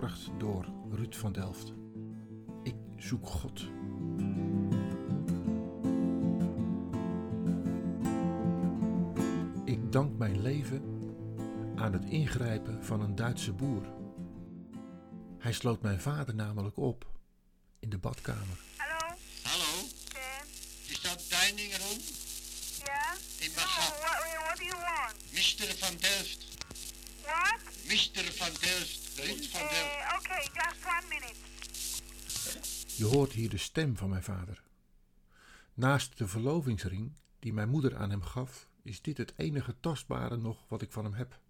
verzorgd door Ruud van Delft. Ik zoek God. Ik dank mijn leven aan het ingrijpen van een Duitse boer. Hij sloot mijn vader namelijk op in de badkamer. Hallo? Hallo, is dat dining room? Ja? No, gaan. what, what do you want? Mr. van Delft. What? Mr. van Delft. Van okay, just one minute. Je hoort hier de stem van mijn vader. Naast de verlovingsring die mijn moeder aan hem gaf, is dit het enige tastbare nog wat ik van hem heb.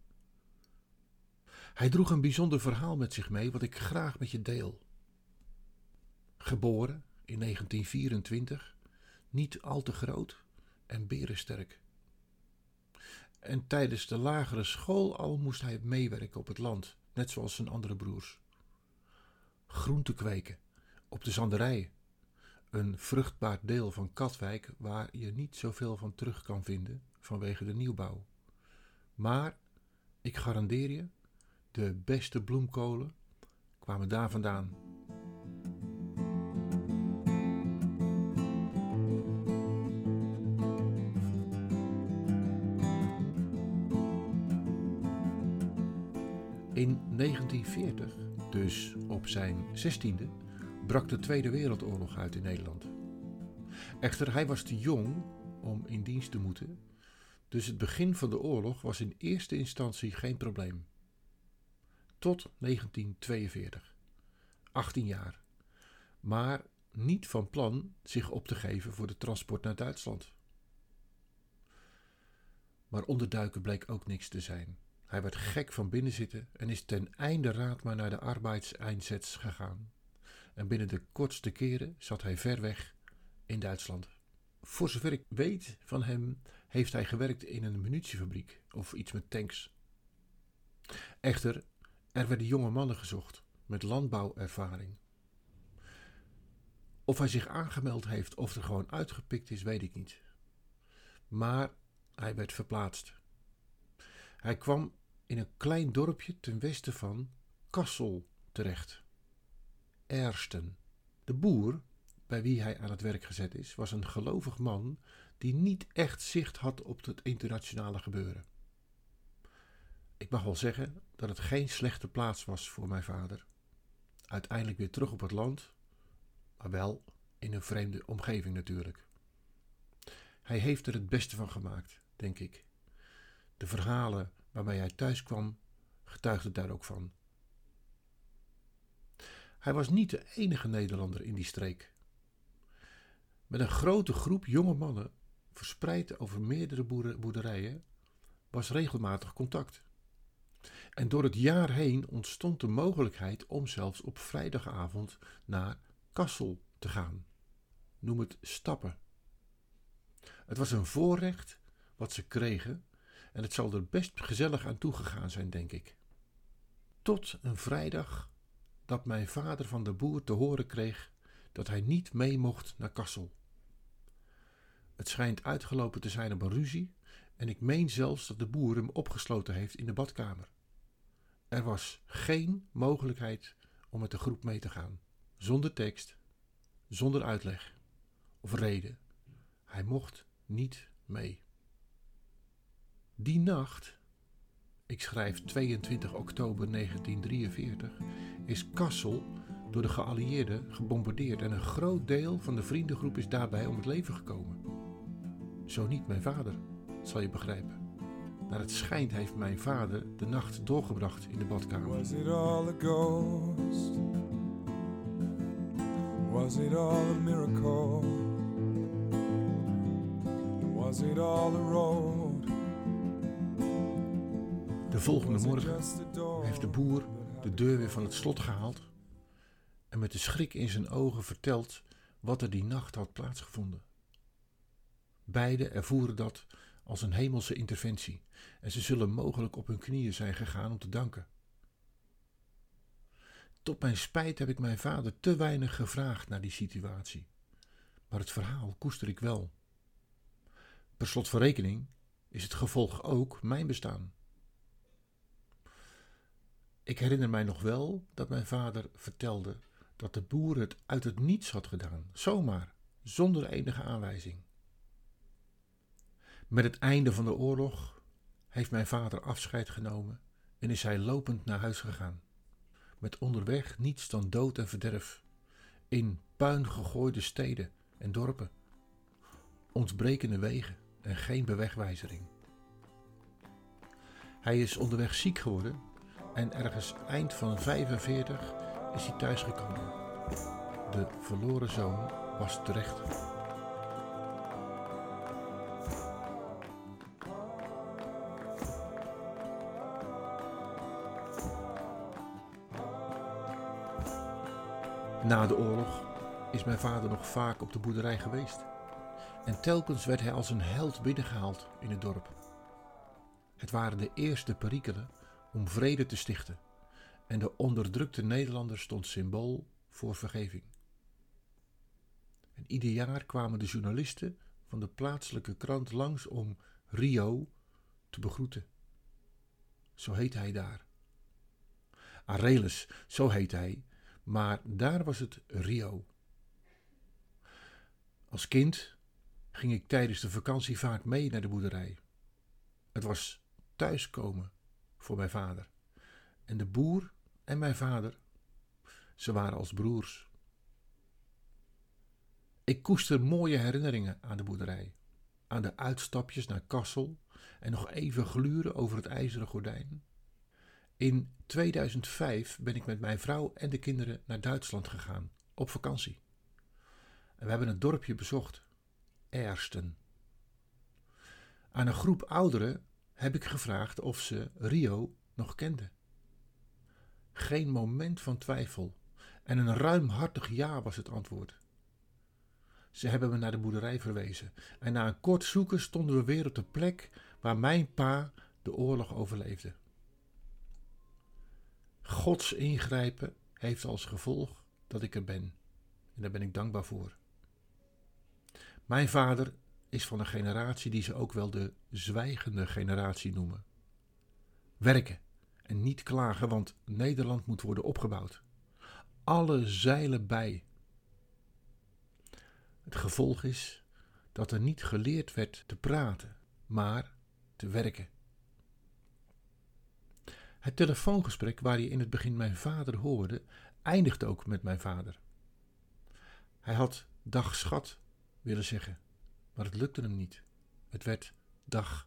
Hij droeg een bijzonder verhaal met zich mee wat ik graag met je deel. Geboren in 1924, niet al te groot en berensterk. En tijdens de lagere school al moest hij meewerken op het land, net zoals zijn andere broers. Groente kweken op de zanderijen, een vruchtbaar deel van Katwijk waar je niet zoveel van terug kan vinden vanwege de nieuwbouw. Maar ik garandeer je, de beste bloemkolen kwamen daar vandaan. In 1940, dus op zijn zestiende, brak de Tweede Wereldoorlog uit in Nederland. Echter, hij was te jong om in dienst te moeten, dus het begin van de oorlog was in eerste instantie geen probleem. Tot 1942, 18 jaar, maar niet van plan zich op te geven voor de transport naar Duitsland. Maar onderduiken bleek ook niks te zijn. Hij werd gek van binnen zitten en is ten einde raad maar naar de arbeidseinzets gegaan. En binnen de kortste keren zat hij ver weg in Duitsland. Voor zover ik weet van hem, heeft hij gewerkt in een munitiefabriek of iets met tanks. Echter, er werden jonge mannen gezocht met landbouwervaring. Of hij zich aangemeld heeft of er gewoon uitgepikt is, weet ik niet. Maar hij werd verplaatst. Hij kwam in een klein dorpje ten westen van Kassel terecht. Ersten. De boer, bij wie hij aan het werk gezet is, was een gelovig man die niet echt zicht had op het internationale gebeuren. Ik mag wel zeggen dat het geen slechte plaats was voor mijn vader. Uiteindelijk weer terug op het land, maar wel in een vreemde omgeving natuurlijk. Hij heeft er het beste van gemaakt, denk ik. De verhalen waarmee hij thuis kwam, getuigden daar ook van. Hij was niet de enige Nederlander in die streek. Met een grote groep jonge mannen, verspreid over meerdere boerderijen, was regelmatig contact. En door het jaar heen ontstond de mogelijkheid om zelfs op vrijdagavond naar Kassel te gaan. Noem het stappen. Het was een voorrecht wat ze kregen en het zal er best gezellig aan toegegaan zijn, denk ik. Tot een vrijdag dat mijn vader van de boer te horen kreeg dat hij niet mee mocht naar Kassel. Het schijnt uitgelopen te zijn op een ruzie en ik meen zelfs dat de boer hem opgesloten heeft in de badkamer. Er was geen mogelijkheid om met de groep mee te gaan, zonder tekst, zonder uitleg of reden. Hij mocht niet mee. Die nacht, ik schrijf 22 oktober 1943, is Kassel door de geallieerden gebombardeerd en een groot deel van de vriendengroep is daarbij om het leven gekomen. Zo niet mijn vader, zal je begrijpen. Naar het schijnt heeft mijn vader de nacht doorgebracht in de badkamer. Was it all a ghost? Was it all a miracle? Was it all a road? De volgende morgen heeft de boer de deur weer van het slot gehaald en met de schrik in zijn ogen verteld wat er die nacht had plaatsgevonden. Beiden ervoeren dat als een hemelse interventie en ze zullen mogelijk op hun knieën zijn gegaan om te danken. Tot mijn spijt heb ik mijn vader te weinig gevraagd naar die situatie, maar het verhaal koester ik wel. Per slot van rekening is het gevolg ook mijn bestaan. Ik herinner mij nog wel dat mijn vader vertelde dat de boer het uit het niets had gedaan, zomaar, zonder enige aanwijzing. Met het einde van de oorlog heeft mijn vader afscheid genomen en is hij lopend naar huis gegaan. Met onderweg niets dan dood en verderf, in puin gegooide steden en dorpen, ontbrekende wegen en geen bewegwijzering. Hij is onderweg ziek geworden en ergens eind van 45 is hij thuisgekomen. De verloren zoon was terecht. Na de oorlog is mijn vader nog vaak op de boerderij geweest. En telkens werd hij als een held binnengehaald in het dorp. Het waren de eerste perikelen om vrede te stichten. En de onderdrukte Nederlander stond symbool voor vergeving. En ieder jaar kwamen de journalisten van de plaatselijke krant langs om Rio te begroeten. Zo heet hij daar. Arelis, zo heet hij, maar daar was het Rio. Als kind ging ik tijdens de vakantie vaak mee naar de boerderij. Het was thuiskomen voor mijn vader. En de boer en mijn vader, ze waren als broers. Ik koester mooie herinneringen aan de boerderij, aan de uitstapjes naar Kassel en nog even gluren over het ijzeren gordijn. In 2005 ben ik met mijn vrouw en de kinderen naar Duitsland gegaan, op vakantie. En we hebben het dorpje bezocht, Ersten. Aan een groep ouderen heb ik gevraagd of ze Rio nog kenden. Geen moment van twijfel en een ruimhartig ja was het antwoord. Ze hebben me naar de boerderij verwezen en na een kort zoeken stonden we weer op de plek waar mijn pa de oorlog overleefde. Gods ingrijpen heeft als gevolg dat ik er ben en daar ben ik dankbaar voor. Mijn vader is van een generatie die ze ook wel de zwijgende generatie noemen. Werken en niet klagen, want Nederland moet worden opgebouwd. Alle zeilen bij. Het gevolg is dat er niet geleerd werd te praten, maar te werken. Het telefoongesprek waar je in het begin mijn vader hoorde, eindigde ook met mijn vader. Hij had dag schat willen zeggen, maar het lukte hem niet. Het werd dag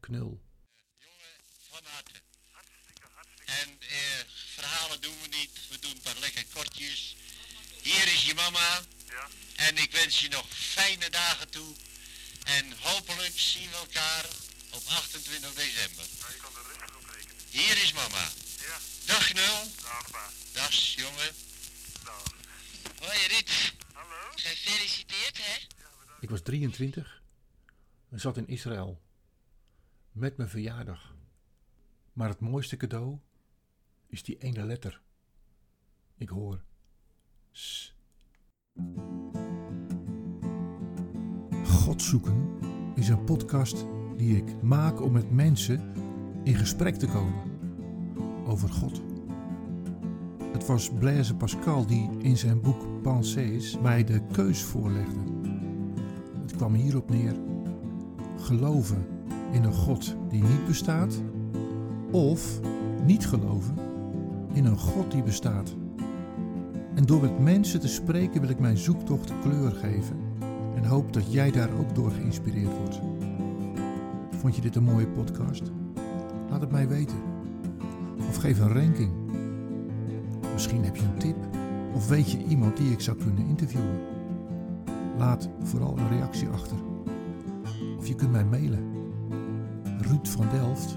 knul. Jongen, van harte. En eh, verhalen doen we niet, we doen een paar lekker kortjes. Hier is je mama. Ja. En ik wens je nog fijne dagen toe. En hopelijk zien we elkaar op 28 december. Nou, je kan er rustig op rekenen. Hier is mama. Ja. Dag Knul. Dag, pa. Dag jongen. Dag. Hoi Rit. Hallo? Gefeliciteerd. Ik was 23 en zat in Israël met mijn verjaardag. Maar het mooiste cadeau is die ene letter. Ik hoor S. God zoeken is een podcast die ik maak om met mensen in gesprek te komen over God. Het was Blaise Pascal die in zijn boek Pensées mij de keus voorlegde. Kwam hierop neer: geloven in een God die niet bestaat, of niet geloven in een God die bestaat. En door met mensen te spreken wil ik mijn zoektocht kleur geven en hoop dat jij daar ook door geïnspireerd wordt. Vond je dit een mooie podcast? Laat het mij weten. Of geef een ranking. Misschien heb je een tip of weet je iemand die ik zou kunnen interviewen. Laat vooral een reactie achter. Of je kunt mij mailen. Ruud van Delft